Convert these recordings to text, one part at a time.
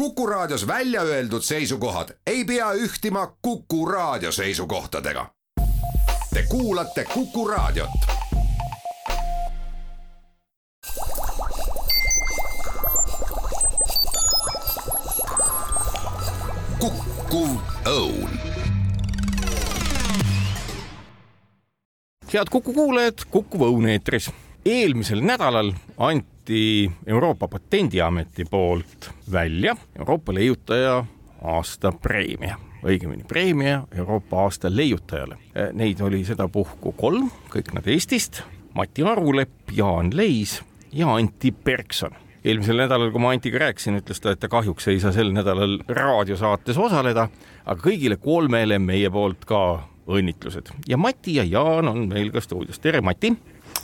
Kuku Raadios välja öeldud seisukohad ei pea ühtima Kuku Raadio seisukohtadega. Te kuulate Kuku Raadiot. kukkuv õun head Kuku kuulajad, Kuku Õun eetris. eelmisel nädalal anti Euroopa Patendiameti poolt välja Euroopa leiutaja aasta preemia, õigemini preemia Euroopa aasta leiutajale. Neid oli sedapuhku kolm, kõik nad Eestist, Mati Arulepp, Jaan Leis ja Anti Perkson eelmisel nädalal, kui ma Antiga rääkisin, ütles ta, et ta kahjuks ei saa sel nädalal raadiosaates osaleda, aga kõigile kolmele meie poolt ka õnnitlused ja Mati ja Jaan on meil ka stuudios, tere Mati.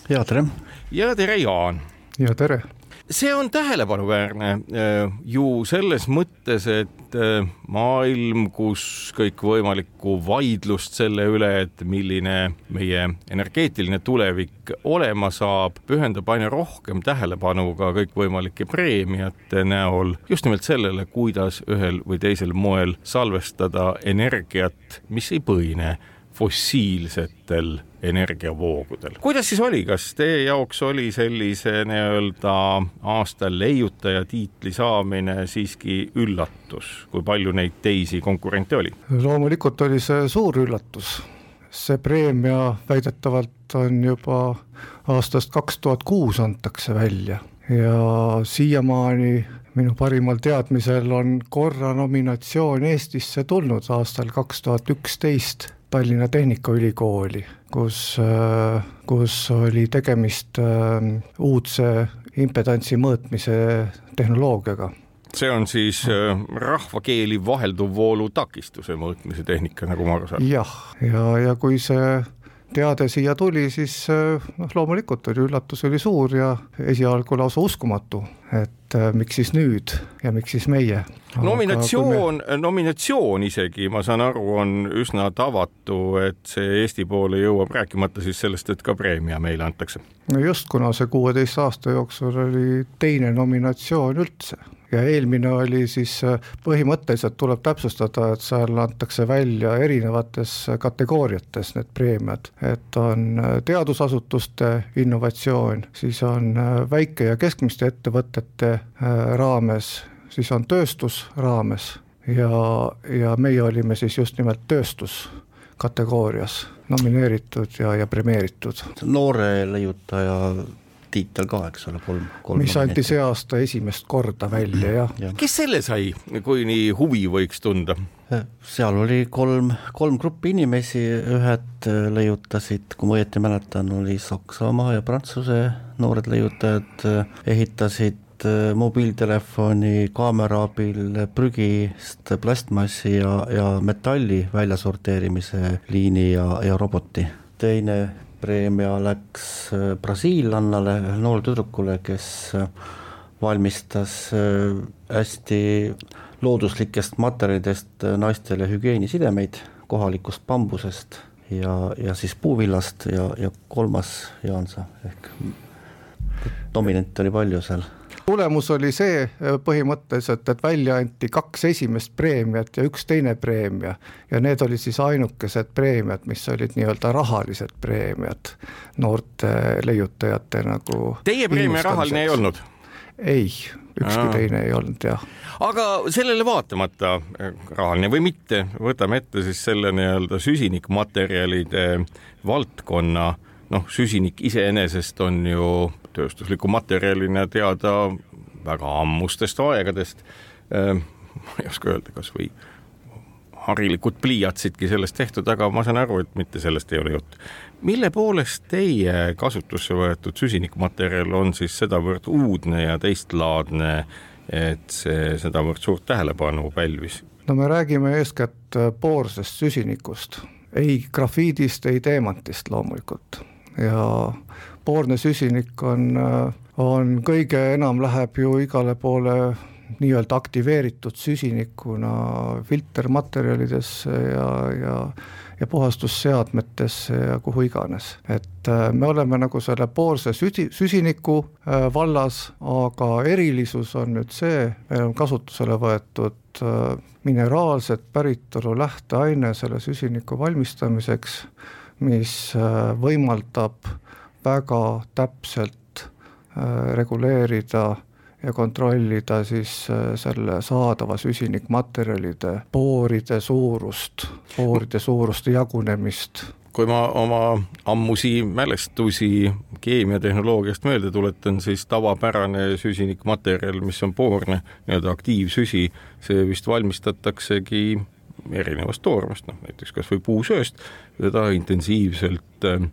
ja tere. ja tere Jaan. Ja tere. see on tähelepanuväärne äh, ju selles mõttes, et äh, maailm, kus kõikvõimalikku vaidlust selle üle, et milline meie energeetiline tulevik olema saab, pühendab aina rohkem tähelepanu ka kõikvõimalike preemiate näol just nimelt sellele, kuidas ühel või teisel moel salvestada energiat, mis ei põhine fossiilsetel energiavoogudel. kuidas siis oli, kas teie jaoks oli sellise nii-öelda aasta leiutaja tiitli saamine siiski üllatus, kui palju neid teisi konkurente oli? loomulikult oli see suur üllatus. see preemia väidetavalt on juba aastast kaks tuhat kuus antakse välja ja siiamaani minu parimal teadmisel on korra nominatsioon Eestisse tulnud aastal kaks tuhat üksteist Tallinna Tehnikaülikooli, kus, äh, kus oli tegemist äh, uudse impedantsi mõõtmise tehnoloogiaga see on siis äh, rahvakeeli vahelduvvoolu takistuse mõõtmise tehnika, nagu ma aru saan. jah, ja, ja, ja kui see teade siia tuli, siis noh, loomulikult oli üllatus oli suur ja esialgu lausa uskumatu, et äh, miks siis nüüd ja miks siis meie. nominatsioon me..., nominatsioon isegi, ma saan aru, on üsna tavatu, et see Eesti poole jõuab, rääkimata siis sellest, et ka preemia meile antakse. no just, kuna see kuueteist aasta jooksul oli teine nominatsioon üldse ja eelmine oli siis äh, põhimõtteliselt tuleb täpsustada, et seal antakse välja erinevates kategooriates need preemiad, et on äh, teadusasutuste innovatsioon, siis on äh, väike- ja keskmiste ettevõtete raames, siis on tööstus raames ja, ja meie olime siis just nimelt tööstus kategoorias nomineeritud ja, ja premeeritud. noore leiutaja tiitel ka, eks ole, kolm, kolm. mis anti see aasta esimest korda välja, jah ja.. kes selle sai, kui nii huvi võiks tunda? seal oli kolm, kolm gruppi inimesi, ühed leiutasid, kui ma õieti mäletan, oli Saksamaa ja Prantsuse noored leiutajad, ehitasid mobiiltelefoni kaamera abil prügist plastmassi ja, ja metalli väljasorteerimise liini ja, ja roboti. teine preemia läks äh, brasiillannale, noor tüdrukule, kes äh, valmistas äh, hästi looduslikest materjalidest naistele hügieenisidemeid kohalikust bambusest ja, ja siis puuvillast ja, ja kolmas Jaansa ehk dominante oli palju seal tulemus oli see äh, põhimõtteliselt, et välja anti kaks esimest preemiat ja üks teine preemia ja need olid siis ainukesed preemiad, mis olid nii-öelda rahalised preemiad noorte leiutajate nagu. Teie preemia rahaline ei olnud? ei, ükski Aa. teine ei olnud jah. aga sellele vaatamata, äh, rahaline või mitte, võtame ette siis selle nii-öelda süsinikmaterjalide valdkonna noh, süsinik iseenesest on ju tööstusliku materjalina teada väga ammustest aegadest. Ehm, ma ei oska öelda, kasvõi harilikud pliiatsidki sellest tehtud, aga ma saan aru, et mitte sellest ei ole jutt. mille poolest teie kasutusse võetud süsinikmaterjal on siis sedavõrd uudne ja teistlaadne, et see sedavõrd suurt tähelepanu pälvis? no me räägime eeskätt poorsest süsinikust, ei grafiidist, ei teemantist loomulikult ja poorne süsinik on, on kõige enam läheb ju igale poole nii-öelda aktiveeritud süsinikuna filtermaterjalidesse ja, ja ja puhastusseadmetesse ja kuhu iganes. et äh, me oleme nagu selle poolse süsi, süsiniku äh, vallas, aga erilisus on nüüd see, meil on kasutusele võetud äh, mineraalset päritolu lähteaine selle süsiniku valmistamiseks, mis võimaldab väga täpselt reguleerida ja kontrollida siis äh, selle saadava süsinikmaterjalide booride suurust, booride suuruste jagunemist. Kui ma oma ammusi mälestusi keemiatehnoloogiast meelde tuletan, siis tavapärane süsinikmaterjal, mis on boorne, nii-öelda aktiivsüsi, see vist valmistataksegi erinevast toormest, noh näiteks kas või puusööst, seda intensiivselt äh,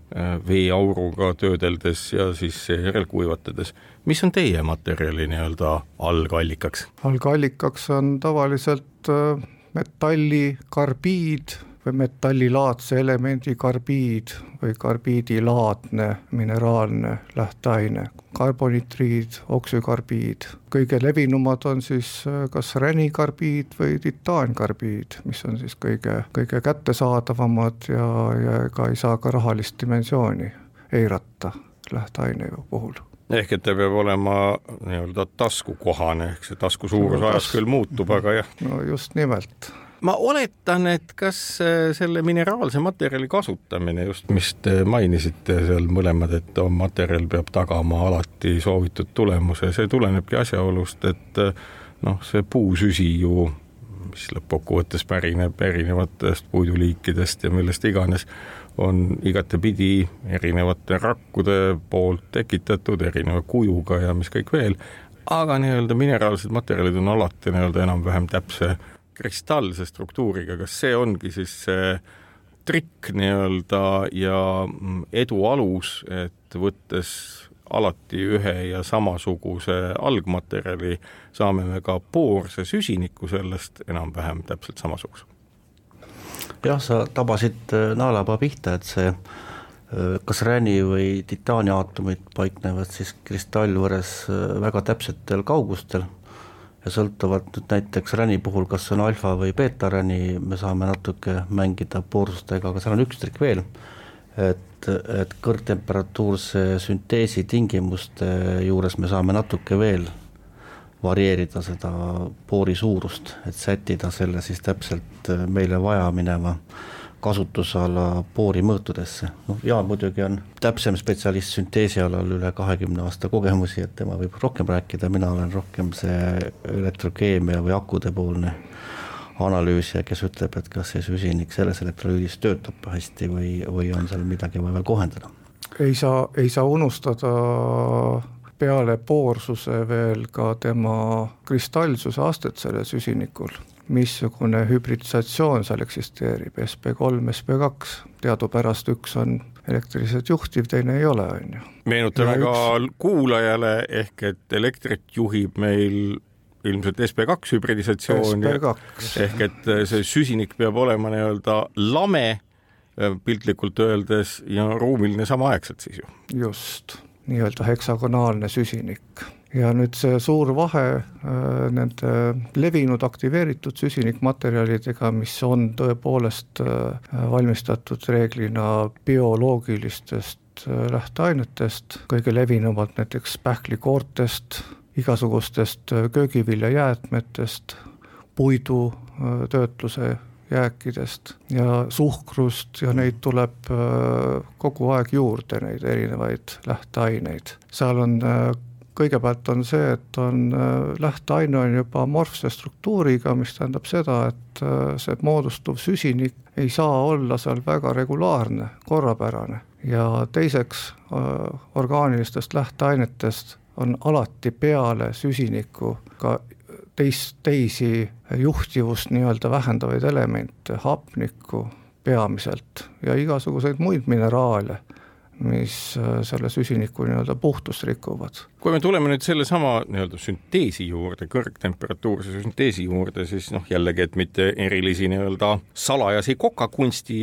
veeauruga töödeldes ja siis seejärel kuivatades. mis on teie materjali nii-öelda algallikaks? algallikaks on tavaliselt äh, metallikarbiid või metallilaadse elemendi karbiid või karbiidilaadne mineraalne lähteaine, karbonitriid, oksükarbiid. kõige levinumad on siis äh, kas ränikarbiid või titaankarbiid, mis on siis kõige, kõige kättesaadavamad ja, ja ega ei saa ka rahalist dimensiooni eirata lähteaine puhul ehk et ta peab olema nii-öelda taskukohane, ehk see tasku suurus no, ajas küll muutub, aga jah. no just nimelt ma oletan, et kas äh, selle mineraalse materjali kasutamine just, mis te mainisite seal mõlemad, et materjal peab tagama alati soovitud tulemuse, see tulenebki asjaolust, et äh, noh, see puusüsi ju, mis lõppkokkuvõttes pärineb erinevatest puiduliikidest ja millest iganes, on igatepidi erinevate rakkude poolt tekitatud erineva kujuga ja mis kõik veel, aga nii-öelda mineraalsed materjalid on alati nii-öelda enam-vähem täpse kristallse struktuuriga, kas see ongi siis see trikk nii-öelda ja mm, edu alus, et võttes alati ühe ja samasuguse algmaterjali, saame me ka poorse süsiniku sellest enam-vähem täpselt samasuguse. jah, sa tabasid äh, naelapea pihta, et see äh, kas räni või titaani aatomid paiknevad siis kristallvõres äh, väga täpsetel kaugustel ja sõltuvalt nüüd näiteks räni puhul, kas on alfa või beeta räni, me saame natuke mängida poorsustega, aga seal on üks trikk veel, et, et kõrgtemperatuurse sünteesi tingimuste juures me saame natuke veel varieerida seda poori suurust, et sättida selle siis täpselt meile vaja mineva kasutusala boorimõõtudesse. noh, Jaan muidugi on täpsem spetsialist sünteesi alal, üle kahekümne aasta kogemusi, et tema võib rohkem rääkida, mina olen rohkem see elektrokeemia või akude poolne analüüsija, kes ütleb, et kas see süsinik selles elektrolüüdis töötab hästi või, või on seal midagi vaja veel kohendada. ei saa, ei saa unustada peale poorsuse veel ka tema kristallsuse astet sellel süsinikul missugune hübridisatsioon seal eksisteerib, SB3, SB2, teadupärast üks on elektriliselt juhtiv, teine ei ole, on ju. meenutame ka üks... kuulajale ehk et elektrit juhib meil ilmselt SB2 hübridisatsioon SB2. ehk et see süsinik peab olema nii-öelda lame piltlikult öeldes ja ruumiline samaaegselt siis ju. just, nii-öelda heksagonaalne süsinik ja nüüd see suur vahe äh, nende levinud aktiveeritud süsinikmaterjalidega, mis on tõepoolest äh, valmistatud reeglina bioloogilistest äh, lähteainetest, kõige levinumad näiteks pähklikoortest, igasugustest köögiviljajäätmetest, puidutöötluse jääkidest ja suhkrust ja neid tuleb kogu aeg juurde, neid erinevaid lähteaineid. seal on kõigepealt on see, et on äh, lähteaine on juba amorfse struktuuriga, mis tähendab seda, et äh, see moodustuv süsinik ei saa olla seal väga regulaarne, korrapärane. Ja teiseks äh, orgaanilistest lähteainetest on alati peale süsiniku ka teist, teisi juhtivust nii-öelda vähendavaid elemente, hapnikku peamiselt ja igasuguseid muid mineraale mis äh, selle süsiniku nii-öelda puhtust rikuvad. kui me tuleme nüüd sellesama nii-öelda sünteesi juurde, kõrgtemperatuurse sünteesi juurde, siis noh, jällegi, et mitte erilisi nii-öelda salajasi kokakunsti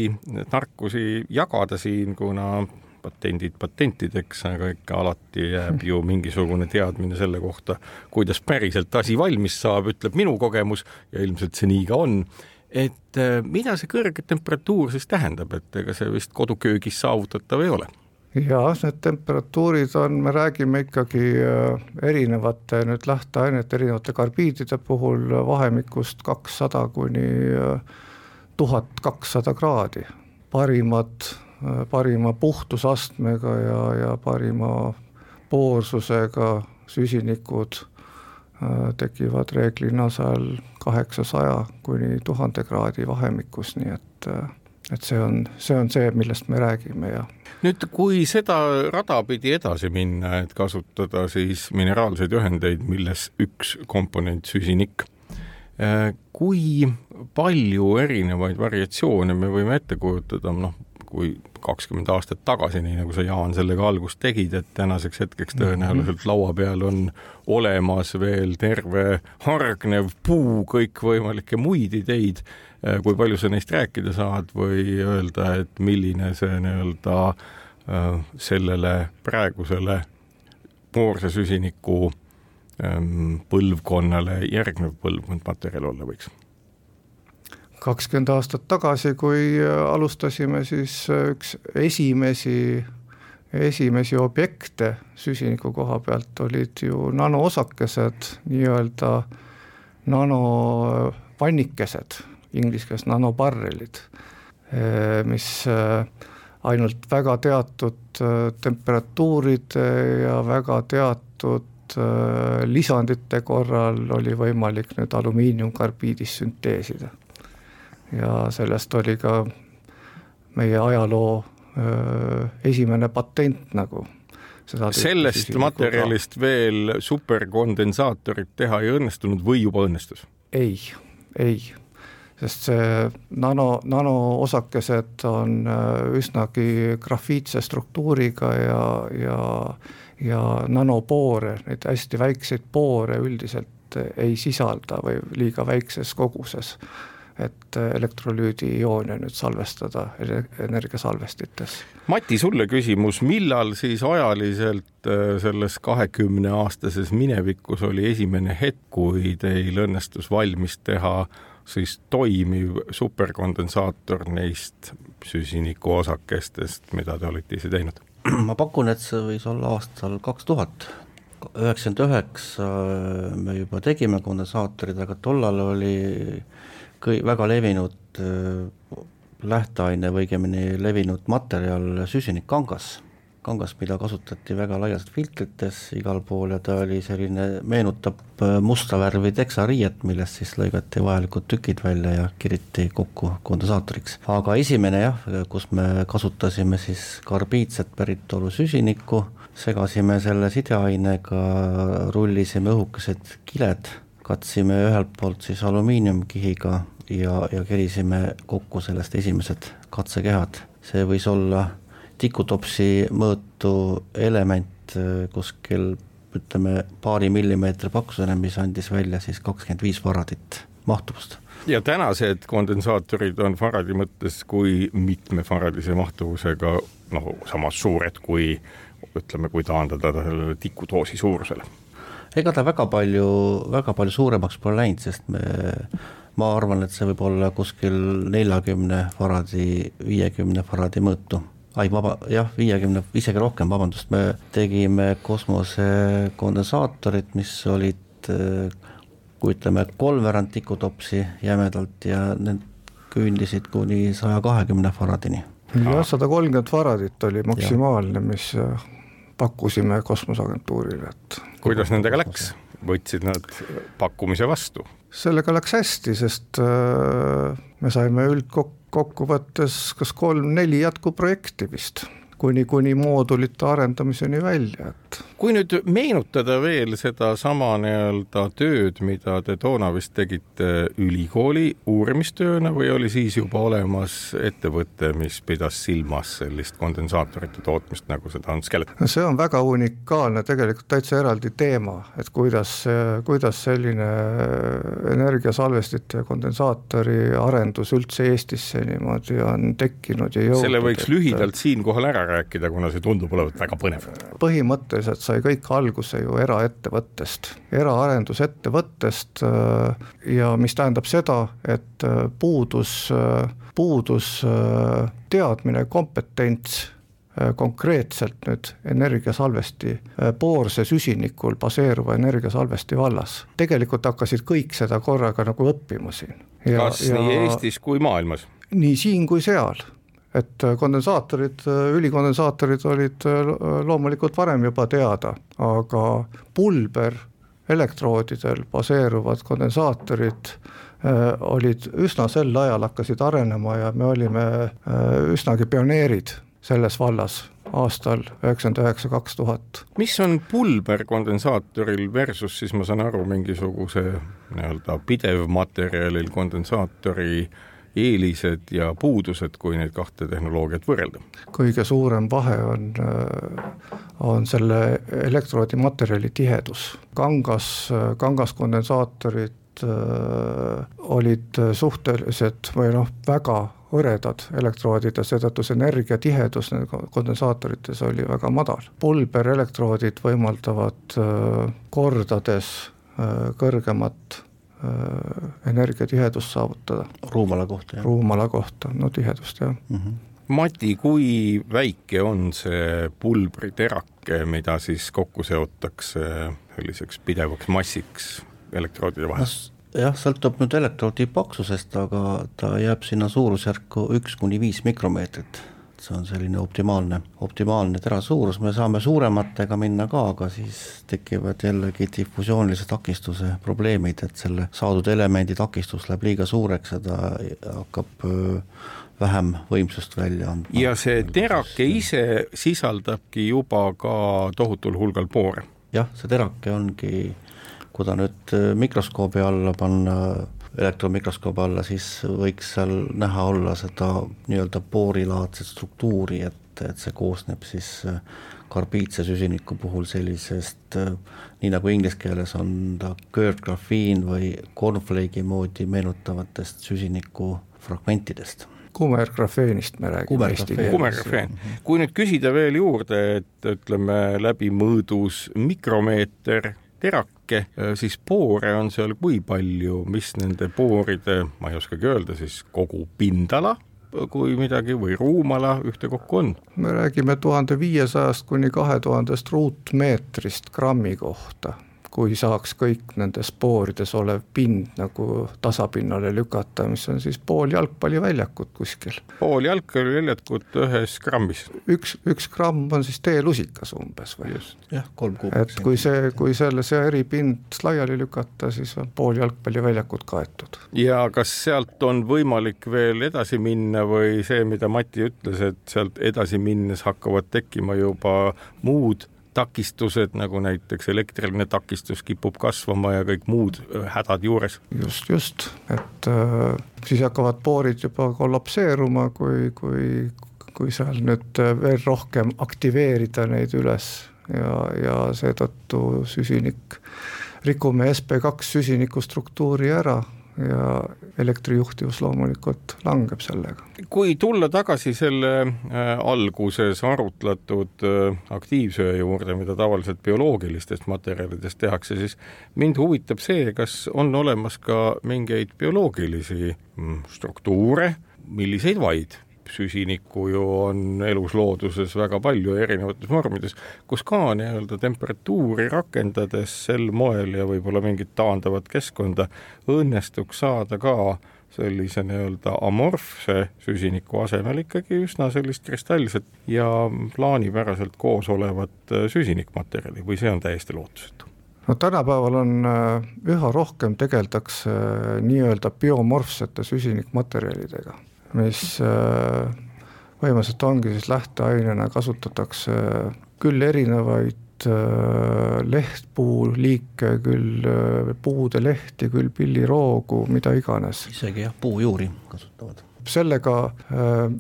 tarkusi jagada siin, kuna patendid patentideks, aga ikka alati jääb ju mingisugune teadmine selle kohta, kuidas päriselt asi valmis saab, ütleb minu kogemus ja ilmselt see nii ka on et äh, mida see kõrge temperatuur siis tähendab, et ega see vist koduköögis saavutatav ei ole? jaa, need temperatuurid on, me räägime ikkagi äh, erinevate nüüd lähteainete, erinevate karbiidide puhul vahemikust kakssada kuni äh, tuhat kakssada kraadi. parimad, parima puhtusastmega ja, ja parima poorsusega süsinikud tekivad reeglina seal kaheksasaja kuni tuhande kraadi vahemikus, nii et äh, et see on, see on see, millest me räägime ja. nüüd, kui seda rada pidi edasi minna, et kasutada siis mineraalseid ühendeid, milles üks komponent süsinik, äh, kui palju erinevaid variatsioone me võime ette kujutada, noh, kui kakskümmend aastat tagasi, nii nagu sa, Jaan, sellega algust tegid, et tänaseks hetkeks tõenäoliselt laua peal on olemas veel terve hargnev puu kõikvõimalikke muid ideid, kui palju sa neist rääkida saad või öelda, et milline see nii-öelda äh, sellele praegusele moorse süsiniku ähm, põlvkonnale järgnev põlvkond materjal olla võiks kakskümmend aastat tagasi, kui äh, alustasime, siis äh, üks esimesi, esimesi objekte süsiniku koha pealt olid ju nanoosakesed, nii-öelda nanovannikesed, inglise keeles nanobarrelid, äh, mis ainult väga teatud temperatuuride ja väga teatud lisandite korral oli võimalik nüüd alumiiniumkarbiidis sünteesida ja sellest oli ka meie ajaloo öö, esimene patent nagu. sellest materjalist ka. veel superkondensaatorit teha ei õnnestunud või juba õnnestus? ei, ei, sest see nano, nanoosakesed on üsnagi grafiitse struktuuriga ja, ja ja nanopoore, neid hästi väikseid poore üldiselt ei sisalda või liiga väikses koguses et äh, elektrolüüdijoone nüüd salvestada energiasalvestites. Mati, sulle küsimus, millal siis ajaliselt äh, selles kahekümneaastases minevikus oli esimene hetk, kui teil õnnestus valmis teha siis toimiv superkondensaator neist süsinikuosakestest, mida te olite ise teinud? ma pakun, et see võis olla aastal kaks tuhat üheksakümmend üheksa me juba tegime kondensaatorid, aga tollal oli kõi-, väga levinud äh, lähteaine või õigemini levinud materjal süsinikkangas, kangas, mida kasutati väga laialdaselt filtrites igal pool ja ta oli selline, meenutab musta värvi teksariiet, millest siis lõigati vajalikud tükid välja ja kiriti kokku kondensaatoriks. aga esimene jah, kus me kasutasime siis karbiidset päritolu süsinikku, segasime selle sideainega, rullisime õhukesed kiled katsime ühelt poolt siis alumiiniumkihiga ja, ja kerisime kokku sellest esimesed katsekehad. see võis olla tikutopsi mõõtu element äh, kuskil ütleme paari millimeetri paksusena, mis andis välja siis kakskümmend viis faradit mahtuvust. ja tänased kondensaatorid on faradi mõttes kui mitme faradise mahtuvusega, noh, samas suured kui ütleme, kui taandada sellele tikutoosi suurusele ega ta väga palju, väga palju suuremaks pole läinud, sest me, ma arvan, et see võib olla kuskil neljakümne faradi, viiekümne faradi mõõtu. Ai, vaba, jah, viiekümne, isegi rohkem, vabandust, me tegime kosmosekondensaatorid, mis olid kui ütleme, kolmveerand tikutopsi jämedalt ja need küündisid kuni saja kahekümne faradini. jah, sada kolmkümmend faradit oli maksimaalne, mis pakkusime kosmoseagentuurile, et kuidas nendega läks, võtsid nad pakkumise vastu? sellega läks hästi, sest äh, me saime üldkokkuvõttes kas kolm-neli jätkuprojekti vist, kuni, kuni moodulite arendamiseni välja, et kui nüüd meenutada veel sedasama nii-öelda tööd, mida te toona vist tegite ülikooli uurimistööna või oli siis juba olemas ettevõte, mis pidas silmas sellist kondensaatorite tootmist, nagu seda on Skeleton? see on väga unikaalne, tegelikult täitsa eraldi teema, et kuidas, kuidas selline energiasalvestite ja kondensaatori arendus üldse Eestisse niimoodi on tekkinud ja jõudnud. selle võiks lühidalt siinkohal ära rääkida, kuna see tundub olevat väga põnev. põhimõtteliselt sai kõik alguse ju eraettevõttest, eraarendusettevõttest äh, ja mis tähendab seda, et äh, puudus, äh, puudus teadmine, kompetents konkreetselt nüüd energiasalvesti, poorse süsinikul baseeruva energiasalvesti vallas. tegelikult hakkasid kõik seda korraga nagu õppima siin. kas ja, nii Eestis kui maailmas? nii siin kui seal et äh, kondensaatorid, äh, ülikondensaatorid olid äh, loomulikult varem juba teada, aga pulber elektroodidel baseeruvad kondensaatorid olid üsna sel ajal hakkasid arenema ja me olime üsnagi pioneerid selles vallas aastal üheksakümmend üheksa, kaks tuhat. mis on pulberkondensaatoril versus siis ma saan aru, mingisuguse nii-öelda pidevmaterjalil kondensaatori äh, eelised ja puudused, kui neid kahte tehnoloogiat võrrelda? kõige suurem vahe on, on selle elektroodimaterjali tihedus. kangas, kangaskondensaatorid äh, olid suhteliselt või noh, väga hõredad elektroodid ja seetõttu see energiatihedus kondensaatorites oli väga madal. pulberelektroodid võimaldavad äh, kordades kõrgemat Äh, energiatihedust saavutada. ruumala kohta, jah? ruumala kohta, no tihedust, jah mm. -hmm. Mati, kui väike on see pulbriterake, mida siis kokku seotakse selliseks pidevaks massiks elektroodide vahel no,? jah, sõltub nüüd elektroodi paksusest, aga ta jääb sinna suurusjärku üks kuni viis mikromeetrit see on selline optimaalne, optimaalne tera suurus, me saame suurematega minna ka, aga siis tekivad jällegi difusioonilise takistuse probleemid, et selle saadud elemendi takistus läheb liiga suureks ja ta hakkab vähem võimsust välja andma. ja see terake ise sisaldabki juba ka tohutul hulgal poore? jah, see terake ongi, kui ta nüüd mikroskoobi alla panna elektromikroskoobi alla, siis võiks seal näha olla seda nii-öelda boorilaadset struktuuri, et, et see koosneb siis äh, karbiidse süsiniku puhul sellisest, äh, nii nagu inglise keeles on ta curved graphiin või cornflake'i moodi meenutavatest süsiniku fragmentidest kumergrafeenist me räägime eesti keeles. kumergrafeen, kui nüüd küsida veel juurde, et ütleme läbimõõdus mikromeeter terake, siis poore on seal kui palju, mis nende pooride, ma ei oskagi öelda siis kogu pindala kui midagi või ruumala ühtekokku on? me räägime tuhande viiesajast kuni kahe tuhandest ruutmeetrist grammi kohta kui saaks kõik nendes spoorides olev pind nagu tasapinnale lükata, mis on siis pool jalgpalliväljakut kuskil. pool jalgpalliväljakut ühes grammis? üks, üks gramm on siis teelusikas umbes või? jah, kolm kuup. et kui see, kui selle, see eripind laiali lükata, siis on pool jalgpalliväljakut kaetud. ja kas sealt on võimalik veel edasi minna või see, mida Mati ütles, et sealt edasi minnes hakkavad tekkima juba muud takistused, nagu näiteks elektriline takistus kipub kasvama ja kõik muud hädad juures. just, just, et äh, siis hakkavad boorid juba kollapseeruma, kui, kui, kui seal nüüd veel rohkem aktiveerida neid üles. Ja, ja seetõttu süsinik, rikume SB2 süsiniku struktuuri ära ja elektrijuhtivus loomulikult langeb sellega. kui tulla tagasi selle äh, alguses arutletud äh, aktiivsöö juurde, mida tavaliselt bioloogilistest materjalidest tehakse, siis mind huvitab see, kas on olemas ka mingeid bioloogilisi mm, struktuure, milliseid vaid süsinikku ju on elus looduses väga palju erinevates vormides, kus ka nii-öelda temperatuuri rakendades sel moel ja võib-olla mingit taandavat keskkonda õnnestuks saada ka sellise nii-öelda amorfse süsiniku asemel ikkagi üsna sellist kristallset ja plaanipäraselt koos olevat süsinikmaterjali või see on täiesti lootusetu? no tänapäeval on äh, üha rohkem tegeldakse äh, nii-öelda biomorfsete süsinikmaterjalidega mis äh, põhimõtteliselt ongi siis lähteainena kasutatakse küll erinevaid äh, lehtpuu liike, küll äh, puude lehti, küll pilliroogu, mida iganes. isegi jah, puujuuri kasutavad sellega,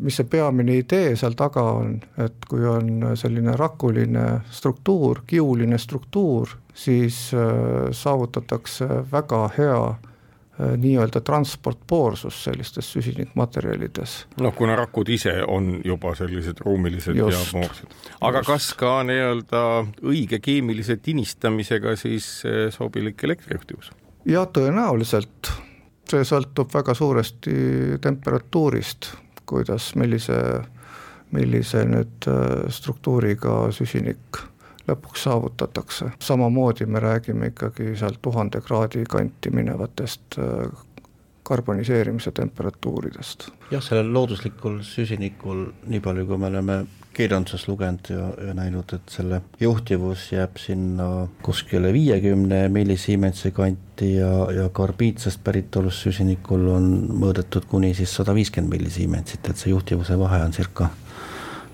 mis see peamine idee seal taga on, et kui on selline rakuline struktuur, kiuline struktuur, siis saavutatakse väga hea Äh, nii-öelda transportpoorsus sellistes süsinikmaterjalides. noh, kuna rakud ise on juba sellised ruumilised Just. ja moorsed. aga Just. kas ka nii-öelda õige keemilise tinistamisega siis äh, sobilik elektrijuhtivus? jah, tõenäoliselt, see sõltub väga suuresti temperatuurist, kuidas, millise, millise nüüd äh, struktuuriga süsinik lõpuks saavutatakse. samamoodi me räägime ikkagi seal tuhande kraadi kanti minevatest äh, karboniseerimise temperatuuridest. jah, sellel looduslikul süsinikul, nii palju kui me oleme kirjanduses lugenud ja, ja näinud, et selle juhtivus jääb sinna kuskile viiekümne millisiemensi kanti ja, ja karbiidsest päritolust süsinikul on mõõdetud kuni siis sada viiskümmend millisiemensit, et see juhtivuse vahe on circa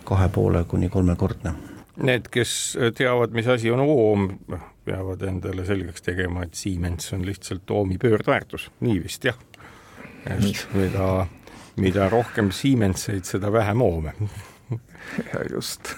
kahe poole kuni kolmekordne Need, kes teavad, mis asi on oom, peavad endale selgeks tegema, et Siemens on lihtsalt oomi pöördväärtus, nii vist jah. et mida, mida rohkem Siemenseid, seda vähem oome. just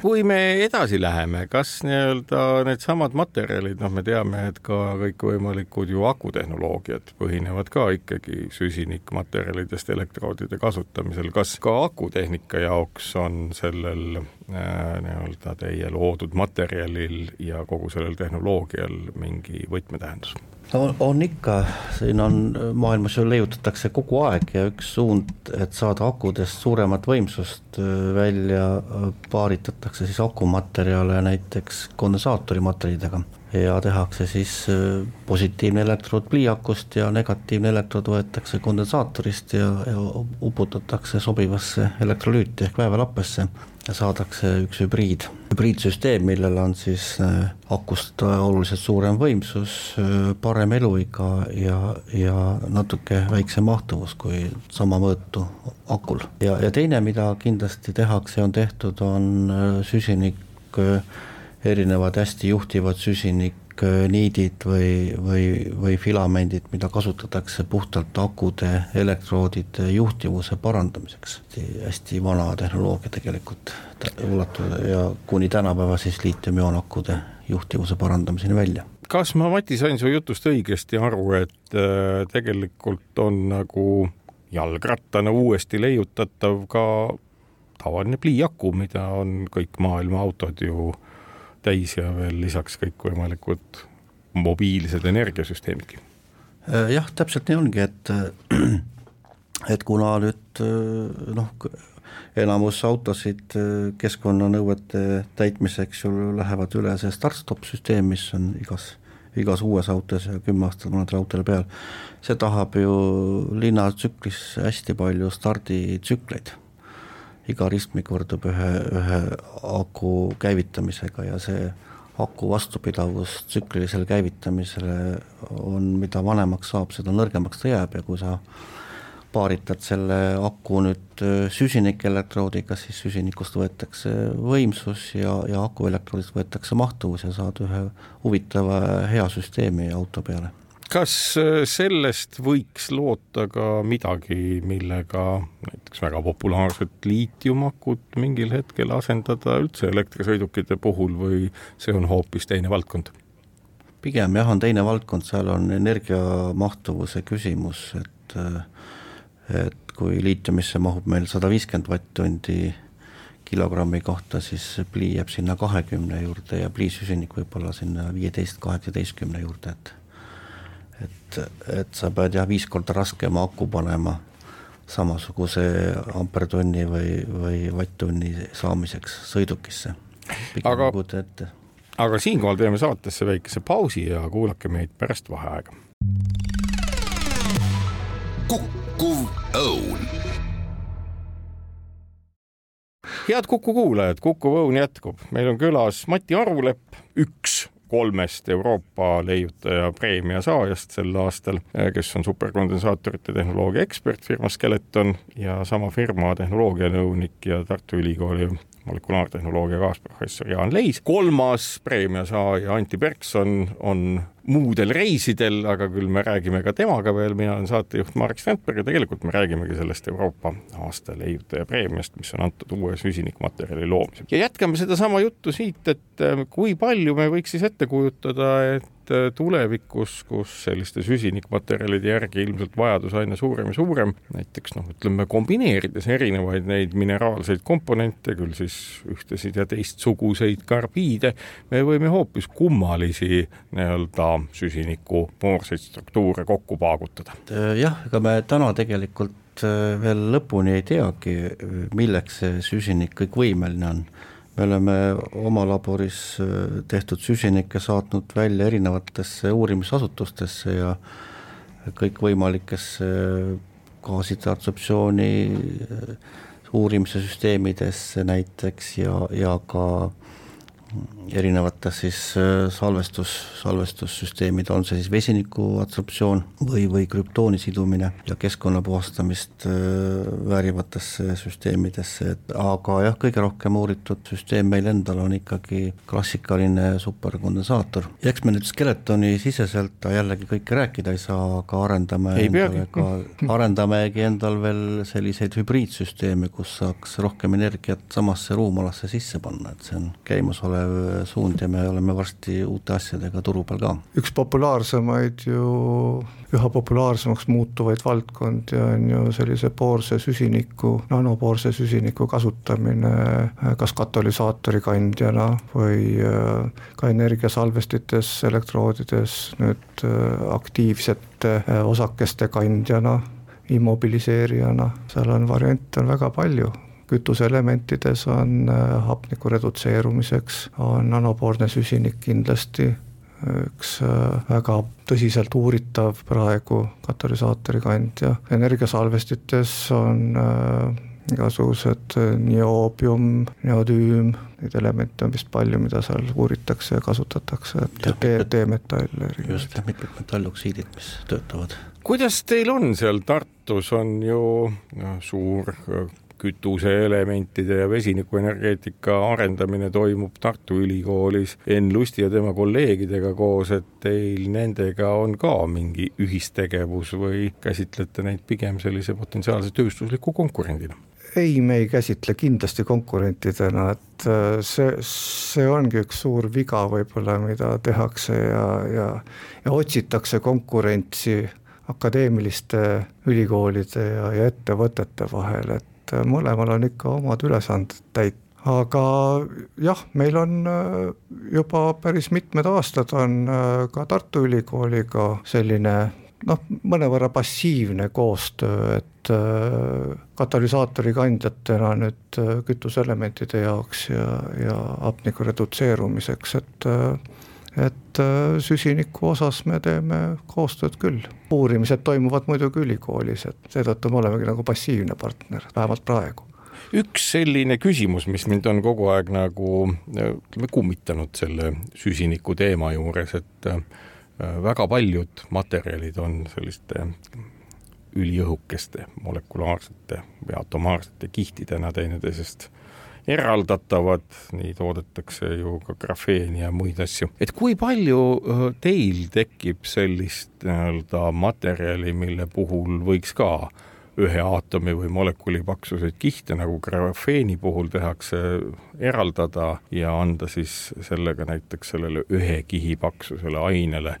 kui me edasi läheme, kas nii-öelda needsamad materjalid, noh, me teame, et ka kõikvõimalikud ju akutehnoloogiad põhinevad ka ikkagi süsinikmaterjalidest elektroodide kasutamisel, kas ka akutehnika jaoks on sellel äh, nii-öelda teie loodud materjalil ja kogu sellel tehnoloogial mingi võtmetähendus? No on ikka, siin on, maailmas ju leiutatakse kogu aeg ja üks suund, et saada akudest suuremat võimsust äh, välja, äh, paaritatakse siis akumaterjale näiteks kondensaatorimaterjalidega ja tehakse siis äh, positiivne elektrood pliiakust ja negatiivne elektrood võetakse kondensaatorist ja, ja uputatakse sobivasse elektrolüüti ehk väävelappesse saadakse üks hübriid, hübriidsüsteem, millel on siis äh, akust oluliselt suurem võimsus, äh, parem eluiga ja, ja natuke väiksem mahtuvus kui sama mõõtu akul. ja, ja teine, mida kindlasti tehakse, on tehtud, on äh, süsinik, erinevad hästi juhtivad süsinik niidid või, või, või filamendid, mida kasutatakse puhtalt akude, elektroodide juhtivuse parandamiseks. hästi vana tehnoloogia tegelikult ulatub ja kuni tänapäeva siis liitiumioonakkude juhtivuse parandamiseni välja. kas ma, Mati, sain su jutust õigesti aru, et äh, tegelikult on nagu jalgrattana uuesti leiutatav ka tavaline pliiaku, mida on kõik maailma autod ju täis ja veel lisaks kõikvõimalikud mobiilsed energiasüsteemidki. Äh, jah, täpselt nii ongi, et et kuna nüüd äh, noh, enamus autosid äh, keskkonnanõuete täitmiseks ju lähevad üle see start-stop süsteem, mis on igas, igas uues autos ja kümme aastat vanadel autodel peal, see tahab ju linnatsüklis hästi palju starditsükleid iga ristmik võrdub ühe, ühe aku käivitamisega ja see aku vastupidavus tsüklilisele käivitamisele on, mida vanemaks saab, seda nõrgemaks ta jääb ja kui sa paaritad selle aku nüüd süsinikelektroodiga, siis süsinikust võetakse võimsus ja, ja akuelektroodist võetakse mahtuvus ja saad ühe huvitava hea süsteemi auto peale kas äh, sellest võiks loota ka midagi, millega näiteks väga populaarset liitiumakut mingil hetkel asendada üldse elektrisõidukite puhul või see on hoopis teine valdkond? pigem jah, on teine valdkond, seal on energiamahtuvuse küsimus, et et kui liitiumisse mahub meil sada viiskümmend vatt-tundi kilogrammi kohta, siis plii jääb sinna kahekümne juurde ja pliisüsinik võib-olla sinna viieteist, kaheksateistkümne juurde, et et, et sa pead jah, viis korda raskema aku panema samasuguse ampertonni või, või vatt-tunni saamiseks sõidukisse. aga, aga siinkohal teeme saatesse väikese pausi ja kuulake meid pärast vaheaega. kukkuv õun head Kuku kuulajad, Kuku Õun jätkub, meil on külas Mati Arulepp, üks kolmest Euroopa leiutaja preemia saajast sel aastal, kes on superkondensaatorite tehnoloogia ekspert firmas Skeleton ja sama firma tehnoloogianõunik ja Tartu Ülikooli molekulaartehnoloogia kaasprofessor Jaan Leis. kolmas preemia saaja Anti Berkson on muudel reisidel, aga küll me räägime ka temaga veel, mina olen saatejuht Marek Strandberg ja tegelikult me räägimegi sellest Euroopa aasta leiutaja preemiast, mis on antud uue süsinikmaterjali loomisel. ja jätkame sedasama juttu siit, et äh, kui palju me võiks siis ette kujutada, et äh, tulevikus, kus selliste süsinikmaterjalide järgi ilmselt vajadus aina suurem ja suurem, näiteks noh, ütleme kombineerides erinevaid neid mineraalseid komponente, küll siis ühtesid ja teistsuguseid karbiide, me võime hoopis kummalisi nii-öelda süsinikupoorseid struktuure kokku paagutada. jah, ega me täna tegelikult äh, veel lõpuni ei teagi, milleks see süsinik kõik võimeline on. Me oleme oma laboris äh, tehtud süsinikke saatnud välja erinevatesse uurimisasutustesse ja kõikvõimalikesse gaaside absorptsiooni äh, uurimise süsteemidesse näiteks ja, ja ka erinevates siis äh, salvestus, salvestussüsteemid, on see siis vesiniku adsorptsioon või, või krüptooni sidumine ja keskkonna puhastamist äh, väärivatesse süsteemidesse, et aga jah, kõige rohkem uuritud süsteem meil endal on ikkagi klassikaline superkondensaator. eks me nüüd Skeletoni siseselt jällegi kõike rääkida ei saa, aga arendame ei endale ka, arendamegi endal veel selliseid hübriidsüsteeme, kus saaks rohkem energiat samasse ruumalasse sisse panna, et see on käimasolev olev suund ja me oleme varsti uute asjadega turu peal ka. üks populaarsemaid ju, üha populaarsemaks muutuvaid valdkondi on ju sellise poorse süsiniku, nanopoorse süsiniku kasutamine kas katalüsaatori kandjana või äh, ka energiasalvestites, elektroodides nüüd äh, aktiivsete äh, osakeste kandjana immobiliseerijana, seal on variante on väga palju kütuseelementides on äh, hapniku redutseerumiseks, on nanopoorne süsinik kindlasti üks äh, väga tõsiselt uuritav praegu katalüsaatori kandja, energiasalvestites on äh, igasugused nioobium, neodüüm, neid elemente on vist palju, mida seal uuritakse ja kasutatakse, et D-metalle. just, mitmed metalloksiidid, mis töötavad. kuidas teil on seal Tartus, on ju no, suur kütuseelementide ja vesinikuenergeetika arendamine toimub Tartu Ülikoolis Enn Lusti ja tema kolleegidega koos, et teil nendega on ka mingi ühistegevus või käsitlete neid pigem sellise potentsiaalse tööstusliku konkurendina? ei, me ei käsitle kindlasti konkurentidena, et äh, see, see ongi üks suur viga võib-olla, mida tehakse ja, ja, ja otsitakse konkurentsi akadeemiliste ülikoolide ja, ja ettevõtete vahel, et et äh, mõlemal on ikka omad ülesanded täita aga jah, meil on äh, juba päris mitmed aastad on äh, ka Tartu Ülikooliga selline noh, mõnevõrra passiivne koostöö, et katalüsaatori kandjatena nüüd kütuseelementide jaoks ja, ja hapniku redutseerumiseks, et et süsiniku osas me teeme koostööd küll. uurimised toimuvad muidugi ülikoolis, et seetõttu me olemegi nagu passiivne partner, vähemalt praegu üks selline küsimus, mis mind on kogu aeg nagu ütleme kummitanud selle süsiniku teema juures, et äh, väga paljud materjalid on selliste üliõhukeste molekulaarsete või atomaarsete kihtidena teineteisest eraldatavad, nii toodetakse ju ka grafeeni ja muid asju. et kui palju teil tekib sellist nii-öelda materjali, mille puhul võiks ka ühe aatomi või molekuli paksuseid kihte, nagu grafeeni puhul tehakse, eraldada ja anda siis sellega näiteks sellele ühe kihi paksusele ainele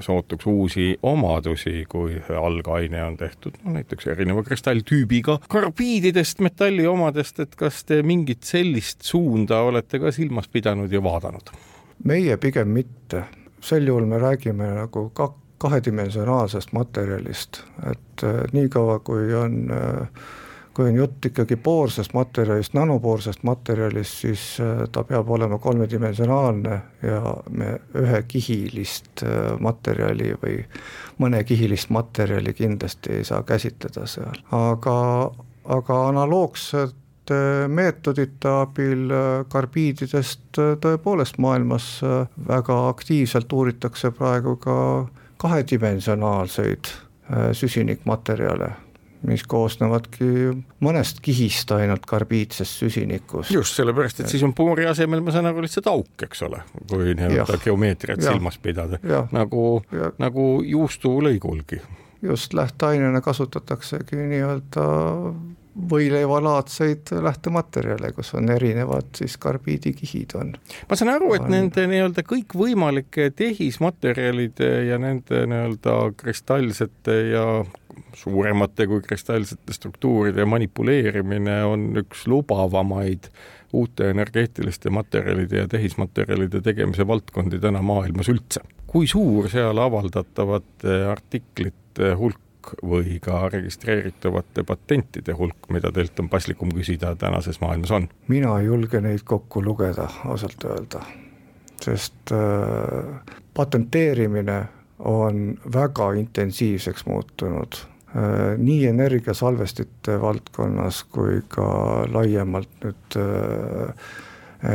sootuks uusi omadusi, kui algaine on tehtud no näiteks erineva kristalltüübiga karbiididest, metalli omadest, et kas te mingit sellist suunda olete ka silmas pidanud ja vaadanud? meie pigem mitte, sel juhul me räägime nagu ka kahedimensionaalsest materjalist, et äh, niikaua, kui on äh, kui on jutt ikkagi poorsest materjalist, nanopoorsest materjalist, siis äh, ta peab olema kolmedimensionaalne ja me ühekihilist äh, materjali või mõnekihilist materjali kindlasti ei saa käsitleda seal, aga, aga analoogset erinevate meetodite abil karbiididest tõepoolest maailmas väga aktiivselt uuritakse praegu ka kahedimensionaalseid süsinikmaterjale mis koosnevadki mõnest kihist ainult karbiidsest süsinikust. just, sellepärast et siis on puuri asemel, ma saan aru, lihtsalt auk, eks ole, kui nii-öelda geomeetriat ja. silmas pidada, nagu, nagu juustulõigulgi. just, lähteainena kasutataksegi nii-öelda võileivalaadseid lähtematerjale, kus on erinevad siis karbiidikihid on. ma saan aru, et on... nende nii-öelda kõikvõimalike tehismaterjalide ja nende nii-öelda kristallsete ja suuremate kui kristallsete struktuuride manipuleerimine on üks lubavamaid uute energeetiliste materjalide ja tehismaterjalide tegemise valdkondi täna maailmas üldse. kui suur seal avaldatavate artiklite hulk või ka registreeritavate patentide hulk, mida teilt on paslikum küsida, tänases maailmas on? mina ei julge neid kokku lugeda, ausalt öelda, sest äh, patenteerimine on väga intensiivseks muutunud nii energiasalvestite valdkonnas kui ka laiemalt nüüd äh,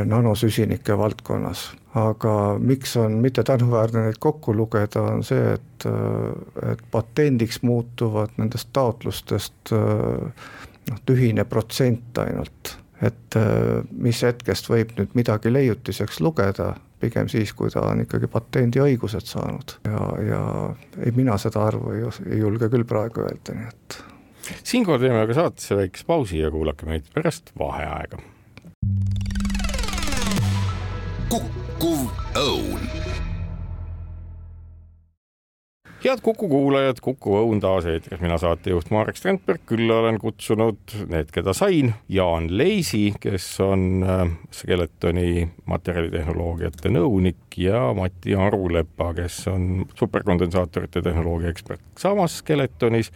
nanosüsinike valdkonnas. aga miks on mitte tänuväärne neid kokku lugeda, on see, et, äh, et patendiks muutuvad nendest taotlustest noh, tühine protsent ainult. et mis hetkest võib nüüd midagi leiutiseks lugeda pigem siis, kui ta on ikkagi patendiõigused saanud ja, ja ei, mina seda arvu ei, ei julge küll praegu öelda, nii et. siinkohal teeme aga saatesse väikese pausi ja kuulake meid pärast vaheaega. Head Kuku kuulajad, Kuku Õun taas eetris, mina saatejuht Marek Strandberg, külla olen kutsunud need, keda sain, Jaan Leisi, kes on äh, Skeletoni materjalitehnoloogiate nõunik ja Mati Arulepa, kes on superkondensaatorite tehnoloogia ekspert samas Skeletonis.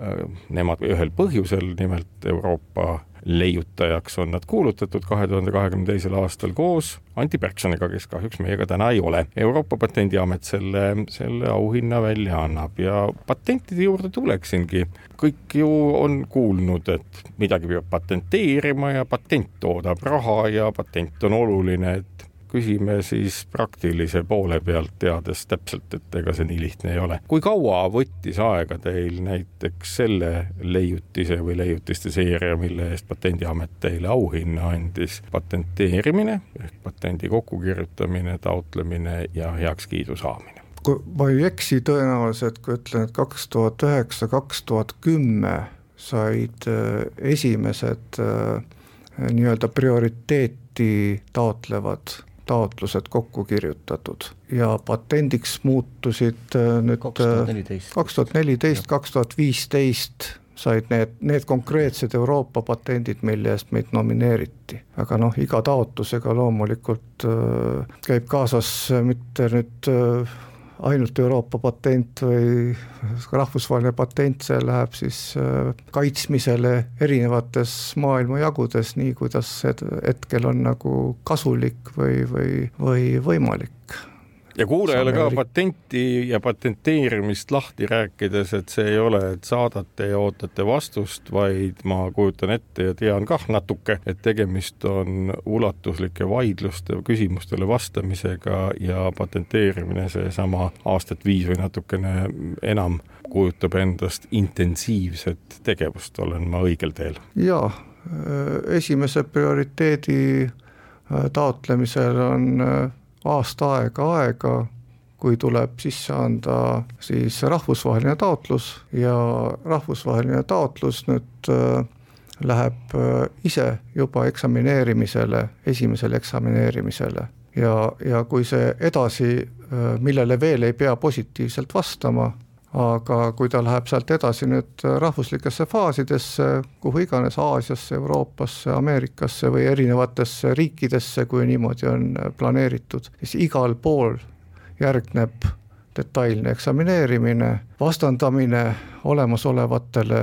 Äh, nemad ühel põhjusel, nimelt Euroopa leiutajaks on nad kuulutatud kahe tuhande kahekümne teisel aastal koos Anti Pärksoniga, kes kahjuks meiega täna ei ole. Euroopa Patendiamet selle, selle auhinna välja annab ja patentide juurde tuleksingi. kõik ju on kuulnud, et midagi peab patenteerima ja patent toodab raha ja patent on oluline, et küsime siis praktilise poole pealt, teades täpselt, et ega see nii lihtne ei ole. kui kaua võttis aega teil näiteks selle leiutise või leiutiste seeria, mille eest Patendiamet teile auhinna andis, patenteerimine ehk patendi kokkukirjutamine, taotlemine ja heakskiidu saamine? kui ma ei eksi, tõenäoliselt kui ütlen, et kaks tuhat üheksa, kaks tuhat kümme said äh, esimesed äh, nii-öelda prioriteeti taotlevad taotlused kokku kirjutatud ja patendiks muutusid äh, nüüd äh, kaks tuhat neliteist, kaks tuhat viisteist said need, need konkreetsed Euroopa patendid, mille eest meid nomineeriti. aga noh, iga taotlusega loomulikult äh, käib kaasas mitte nüüd äh, ainult Euroopa patent või rahvusvaheline patent, see läheb siis äh, kaitsmisele erinevates maailmajagudes, nii kuidas hetkel on nagu kasulik või, või, või võimalik ja kuulajale ka patenti ja patenteerimist lahti rääkides, et see ei ole, et saadate ja ootate vastust, vaid ma kujutan ette ja tean kah natuke, et tegemist on ulatuslike vaidluste, küsimustele vastamisega ja patenteerimine, seesama aastat viis või natukene enam, kujutab endast intensiivset tegevust, olen ma õigel teel? jaa, esimese prioriteedi äh, taotlemisel on äh, aasta aega aega, kui tuleb sisse anda siis rahvusvaheline taotlus. Ja rahvusvaheline taotlus nüüd äh, läheb äh, ise juba eksamineerimisele, esimesele eksamineerimisele. Ja, ja kui see edasi, äh, millele veel ei pea positiivselt vastama, aga kui ta läheb sealt edasi nüüd rahvuslikesse faasidesse, kuhu iganes, Aasiasse, Euroopasse, Ameerikasse või erinevatesse riikidesse, kui niimoodi on planeeritud, siis igal pool järgneb detailne eksamineerimine, vastandamine olemasolevatele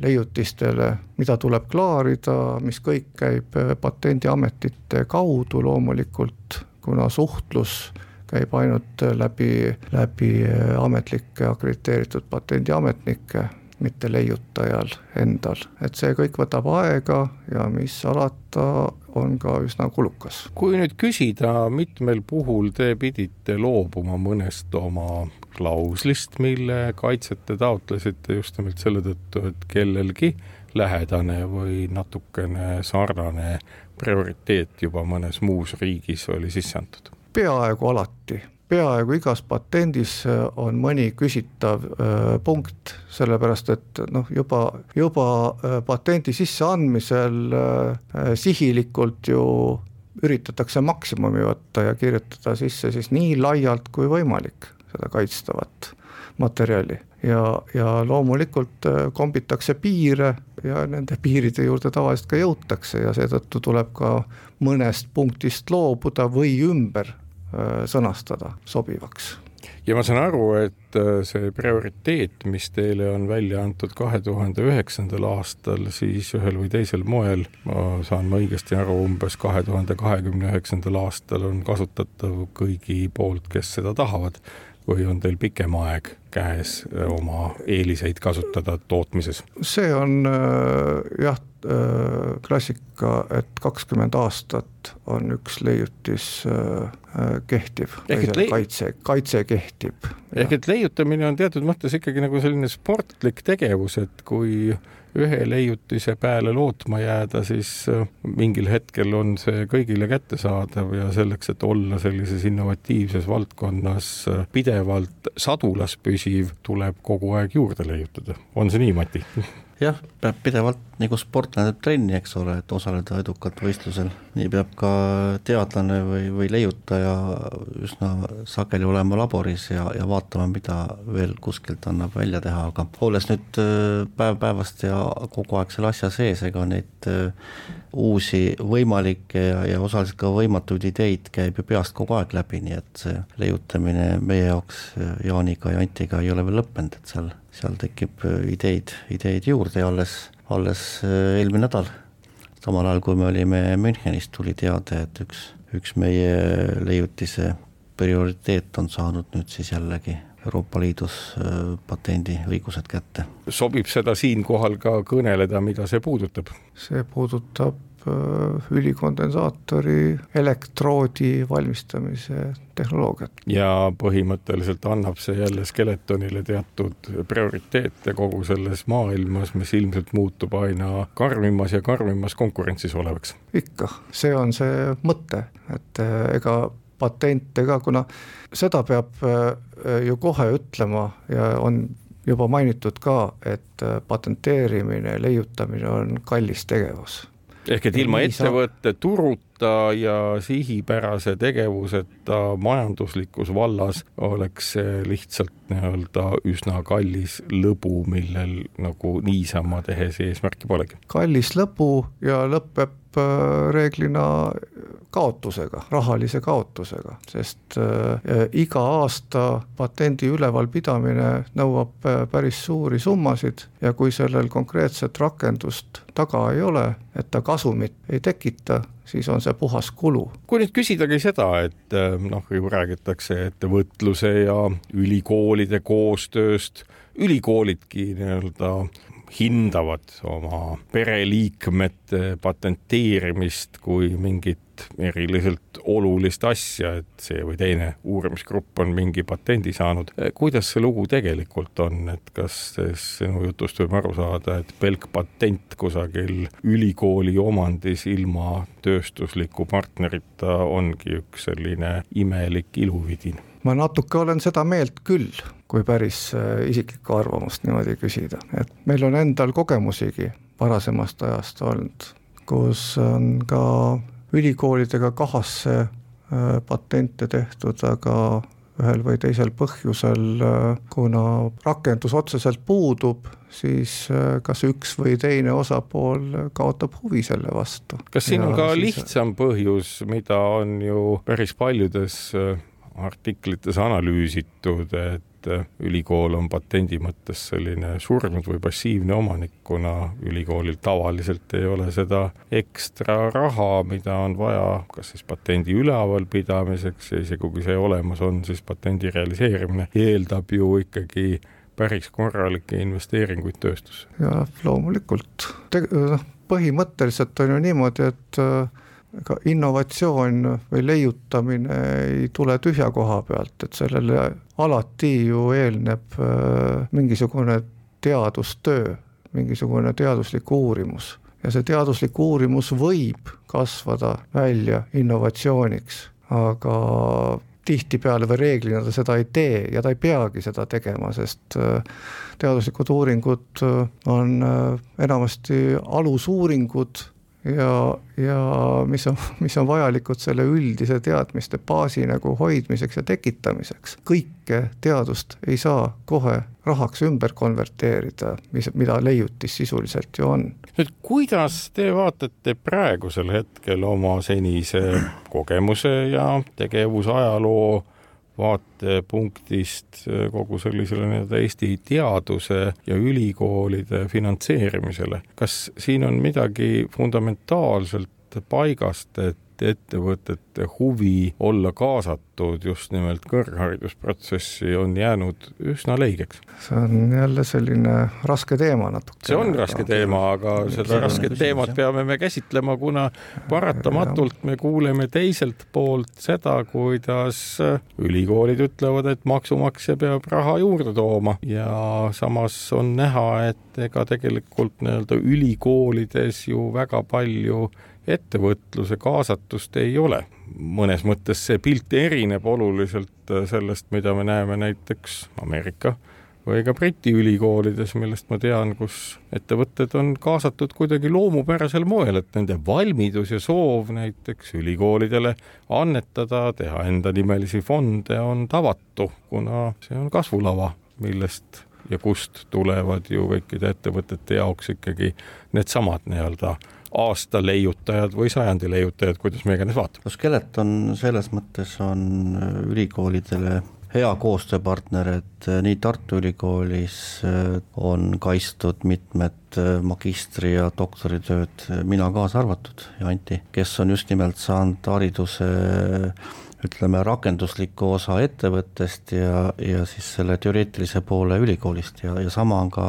leiutistele, mida tuleb klaarida, mis kõik käib patendiametite kaudu loomulikult, kuna suhtlus käib ainult läbi, läbi ametlikke akrediteeritud patendiametnikke mitte leiutajal endal, et see kõik võtab aega ja mis alata, on ka üsna kulukas. kui nüüd küsida, mitmel puhul te pidite loobuma mõnest oma klauslist, mille kaitset te taotlesite just nimelt selle tõttu, et kellelgi lähedane või natukene sarnane prioriteet juba mõnes muus riigis oli sisse antud? Peaaegu alati. Peaaegu igas patendis on mõni küsitav äh, punkt, sellepärast et noh, juba, juba äh, patendi sisseandmisel äh, sihilikult ju üritatakse maksimumi võtta ja kirjutada sisse siis nii laialt kui võimalik seda kaitstavat materjali. Ja, ja loomulikult kombitakse piire ja nende piiride juurde tavaliselt ka jõutakse ja seetõttu tuleb ka mõnest punktist loobuda või ümber Äh, sõnastada sobivaks ja ma saan aru, et äh, see prioriteet, mis teile on välja antud kahe tuhande üheksandal aastal, siis ühel või teisel moel, ma saan ma õigesti aru, umbes kahe tuhande kahekümne üheksandal aastal on kasutatav kõigi poolt, kes seda tahavad või on teil pikem aeg käes äh, oma eeliseid kasutada tootmises? see on jah, klassika, et kakskümmend aastat on üks leiutis Äh, kehtib, kaitse, kaitse kehtib. ehk et leiutamine on teatud mõttes ikkagi nagu selline sportlik tegevus, et kui ühe leiutise peale lootma jääda, siis äh, mingil hetkel on see kõigile kättesaadav ja selleks, et olla sellises innovatiivses valdkonnas äh, pidevalt sadulas püsiv, tuleb kogu aeg juurde leiutada. on see nii, Mati? jah, peab pidevalt nagu sportlane teeb trenni, eks ole, et osaleda edukalt võistlusel. nii peab ka teadlane või, või leiutaja üsna sageli olema laboris ja, ja vaatama, mida veel kuskilt annab välja teha, aga olles nüüd äh, päev-päevast ja kogu aeg selle asja sees, ega neid äh, uusi võimalikke ja, ja osaliselt ka võimatuid ideid käib ju peast kogu aeg läbi, nii et see leiutamine meie jaoks Jaaniga ja Antiga ei ole veel lõppenud, et seal seal tekib äh, ideid, ideid juurde ja alles, alles äh, eelmine nädal, samal ajal kui me olime Münchenis, tuli teade, et üks, üks meie leiutise prioriteet on saanud nüüd siis jällegi Euroopa Liidus äh, patendiõigused kätte. sobib seda siinkohal ka kõneleda, mida see puudutab? see puudutab Äh, ülikondensaatori elektroodi valmistamise tehnoloogiat. ja põhimõtteliselt annab see jälle skeletonile teatud prioriteete kogu selles maailmas, mis ilmselt muutub aina karmimas ja karmimas konkurentsis olevaks. ikka, see on see mõte, et äh, ega patente ka, kuna seda peab äh, ju kohe ütlema ja on juba mainitud ka, et patenteerimine, leiutamine on kallis tegevus ehk et ilma ettevõtte turuta ja sihipärase tegevuseta majanduslikus vallas oleks see lihtsalt nii-öelda üsna kallis lõbu, millel nagu niisama tehes eesmärki polegi. kallis lõbu ja lõpeb äh, reeglina kaotusega, rahalise kaotusega, sest äh, iga aasta patendi ülevalpidamine nõuab äh, päris suuri summasid ja kui sellel konkreetset rakendust taga ei ole, et ta kasumit ei tekita, siis on see puhas kulu. kui nüüd küsidagi seda, et noh, ju räägitakse ettevõtluse ja ülikoolide koostööst, ülikoolidki nii-öelda hindavad oma pereliikmete patenteerimist kui mingit eriliselt olulist asja, et see või teine uurimisgrupp on mingi patendi saanud. kuidas see lugu tegelikult on, et kas sinu jutust võib aru saada, et pelk patent kusagil ülikooli omandis ilma tööstusliku partnerita ongi üks selline imelik iluvidin? Ma natuke olen seda meelt küll, kui päris äh, isiklikku arvamust niimoodi küsida, et meil on endal kogemusigi varasemast ajast olnud, kus on ka ülikoolidega kahasse äh, patente tehtud, aga ühel või teisel põhjusel, äh, kuna rakendus otseselt puudub, siis kas üks või teine osapool kaotab huvi selle vastu. kas siin on ka siis... lihtsam põhjus, mida on ju päris paljudes artiklites analüüsitud, et ülikool on patendi mõttes selline surnud või passiivne omanik, kuna ülikoolil tavaliselt ei ole seda ekstra raha, mida on vaja kas siis patendi ülevalpidamiseks ja isegi kui see olemas on, siis patendi realiseerimine eeldab ju ikkagi päris korralikke investeeringuid tööstusse. jah, loomulikult, noh, põhimõtteliselt on ju niimoodi, et ega innovatsioon või leiutamine ei tule tühja koha pealt, et sellele alati ju eelneb mingisugune teadustöö, mingisugune teaduslik uurimus. Ja see teaduslik uurimus võib kasvada välja innovatsiooniks, aga tihtipeale või reeglina ta seda ei tee ja ta ei peagi seda tegema, sest äh, teaduslikud uuringud äh, on äh, enamasti alusuuringud ja, ja mis on, mis on vajalikud selle üldise teadmiste baasi nagu hoidmiseks ja tekitamiseks. kõike teadust ei saa kohe rahaks ümber konverteerida, mis, mida leiutis sisuliselt ju on. nüüd kuidas te vaatate praegusel hetkel oma senise kogemuse ja tegevusajaloo vaatepunktist äh, kogu sellisele nii-öelda Eesti teaduse ja ülikoolide finantseerimisele. kas siin on midagi fundamentaalselt paigast, et ettevõtete huvi olla kaasatud just nimelt kõrgharidusprotsessi on jäänud üsna leigeks. see on jälle selline raske teema natuke. see on raske teema, aga seda rasket teemat peame me käsitlema, kuna paratamatult me kuuleme teiselt poolt seda, kuidas ülikoolid ütlevad, et maksumaksja peab raha juurde tooma ja samas on näha, et ega tegelikult nii-öelda ülikoolides ju väga palju ettevõtluse kaasatust ei ole. mõnes mõttes see pilt erineb oluliselt sellest, mida me näeme näiteks Ameerika või ka Briti ülikoolides, millest ma tean, kus ettevõtted on kaasatud kuidagi loomupärasel moel, et nende valmidus ja soov näiteks ülikoolidele annetada, teha endanimelisi fonde on tavatu, kuna see on kasvulava, millest ja kust tulevad ju kõikide ettevõtete jaoks ikkagi needsamad nii-öelda aasta leiutajad või sajandi leiutajad, kuidas me iganes vaatame. Skeleton selles mõttes on äh, ülikoolidele hea koostööpartner, et äh, nii Tartu Ülikoolis äh, on kaitstud mitmed magistri- ja doktoritööd, mina kaasa arvatud ja Anti, kes on just nimelt saanud hariduse ütleme, rakendusliku osa ettevõttest ja, ja siis selle teoreetilise poole ülikoolist ja, ja sama on ka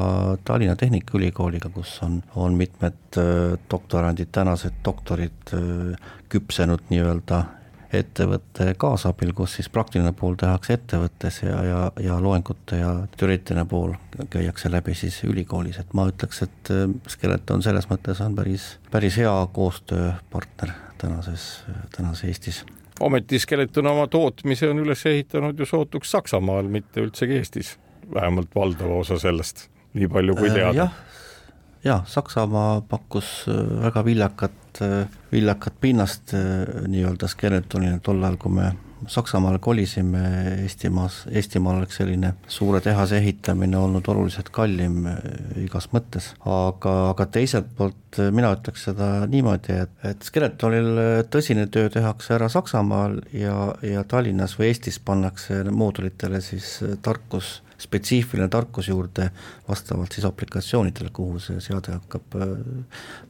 Tallinna Tehnikaülikooliga, kus on, on mitmed äh, doktorandid, tänased doktorid äh, küpsenud nii-öelda ettevõtte kaasabil, kus siis praktiline pool tehakse ettevõttes ja, ja, ja loengute ja teoreetiline pool käiakse läbi siis ülikoolis, et ma ütleks, et äh, Skeleton selles mõttes on päris, päris hea koostööpartner tänases, tänases Eestis ometi Skeleton oma tootmise on üles ehitanud ju sootuks Saksamaal, mitte üldsegi Eestis, vähemalt valdava osa sellest, nii palju kui äh, teada. jah, ja Saksamaa pakkus äh, väga viljakat, äh, viljakat pinnast nii-öelda Skeletonile tol ajal, kui me Saksamaale kolisime Eestimaas, Eestimaal oleks selline suure tehase ehitamine olnud oluliselt kallim eh, igas mõttes, aga, aga teiselt poolt eh, mina ütleks seda niimoodi, et, et Skeletonil eh, tõsine töö tehakse ära Saksamaal ja, ja Tallinnas või Eestis pannakse moodulitele siis tarkus spetsiifiline tarkus juurde vastavalt siis aplikatsioonidele, kuhu see seade hakkab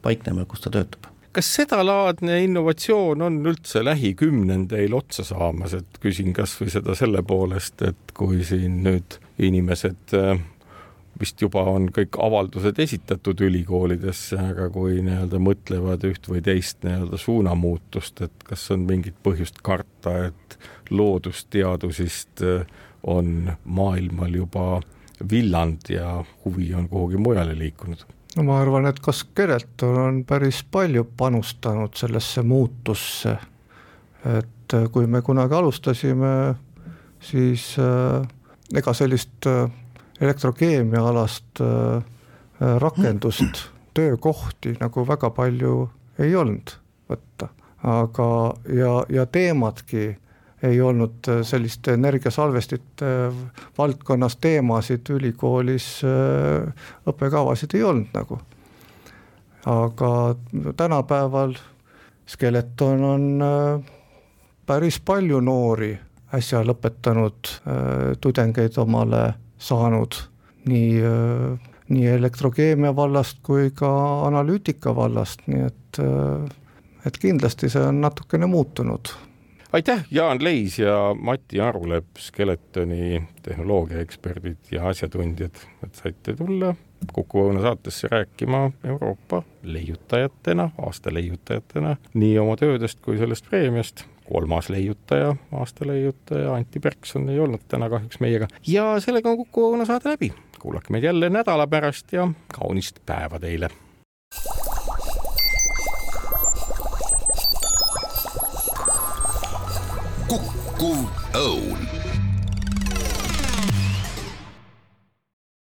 paiknema ja kus ta töötab kas sedalaadne innovatsioon on üldse lähikümnendeil otsa saamas, et küsin kasvõi seda selle poolest, et kui siin nüüd inimesed äh, vist juba on kõik avaldused esitatud ülikoolidesse, aga kui nii-öelda mõtlevad üht või teist nii-öelda suunamuutust, et kas on mingit põhjust karta, et loodusteadusest äh, on maailmal juba villand ja huvi on kuhugi mujale liikunud no ma arvan, et ka Skeleton on päris palju panustanud sellesse muutusse, et äh, kui me kunagi alustasime, siis äh, ega sellist äh, elektrokeemiaalast äh, äh rakendust, töökohti nagu väga palju ei olnud võtta, aga ja, ja teemadki ei olnud äh, sellist energiasalvestite äh, valdkonnas teemasid ülikoolis, äh, õppekavasid ei olnud nagu. aga tänapäeval Skeleton on päris palju noori äsja lõpetanud tudengeid omale saanud nii, nii elektrokeemia vallast kui ka analüütika vallast, nii et, et kindlasti see on natukene muutunud aitäh, Jaan Leis ja Mati Arulepp, Skeletoni tehnoloogiaeksperdid ja asjatundjad, et saite tulla Kuku Õuna saatesse rääkima Euroopa leiutajatena, aasta leiutajatena nii oma töödest kui sellest preemiast. kolmas leiutaja, aasta leiutaja Anti Perkson ei olnud täna kahjuks meiega ja sellega on Kuku Õuna saade läbi. kuulake meid jälle nädala pärast ja kaunist päeva teile kukkuv õun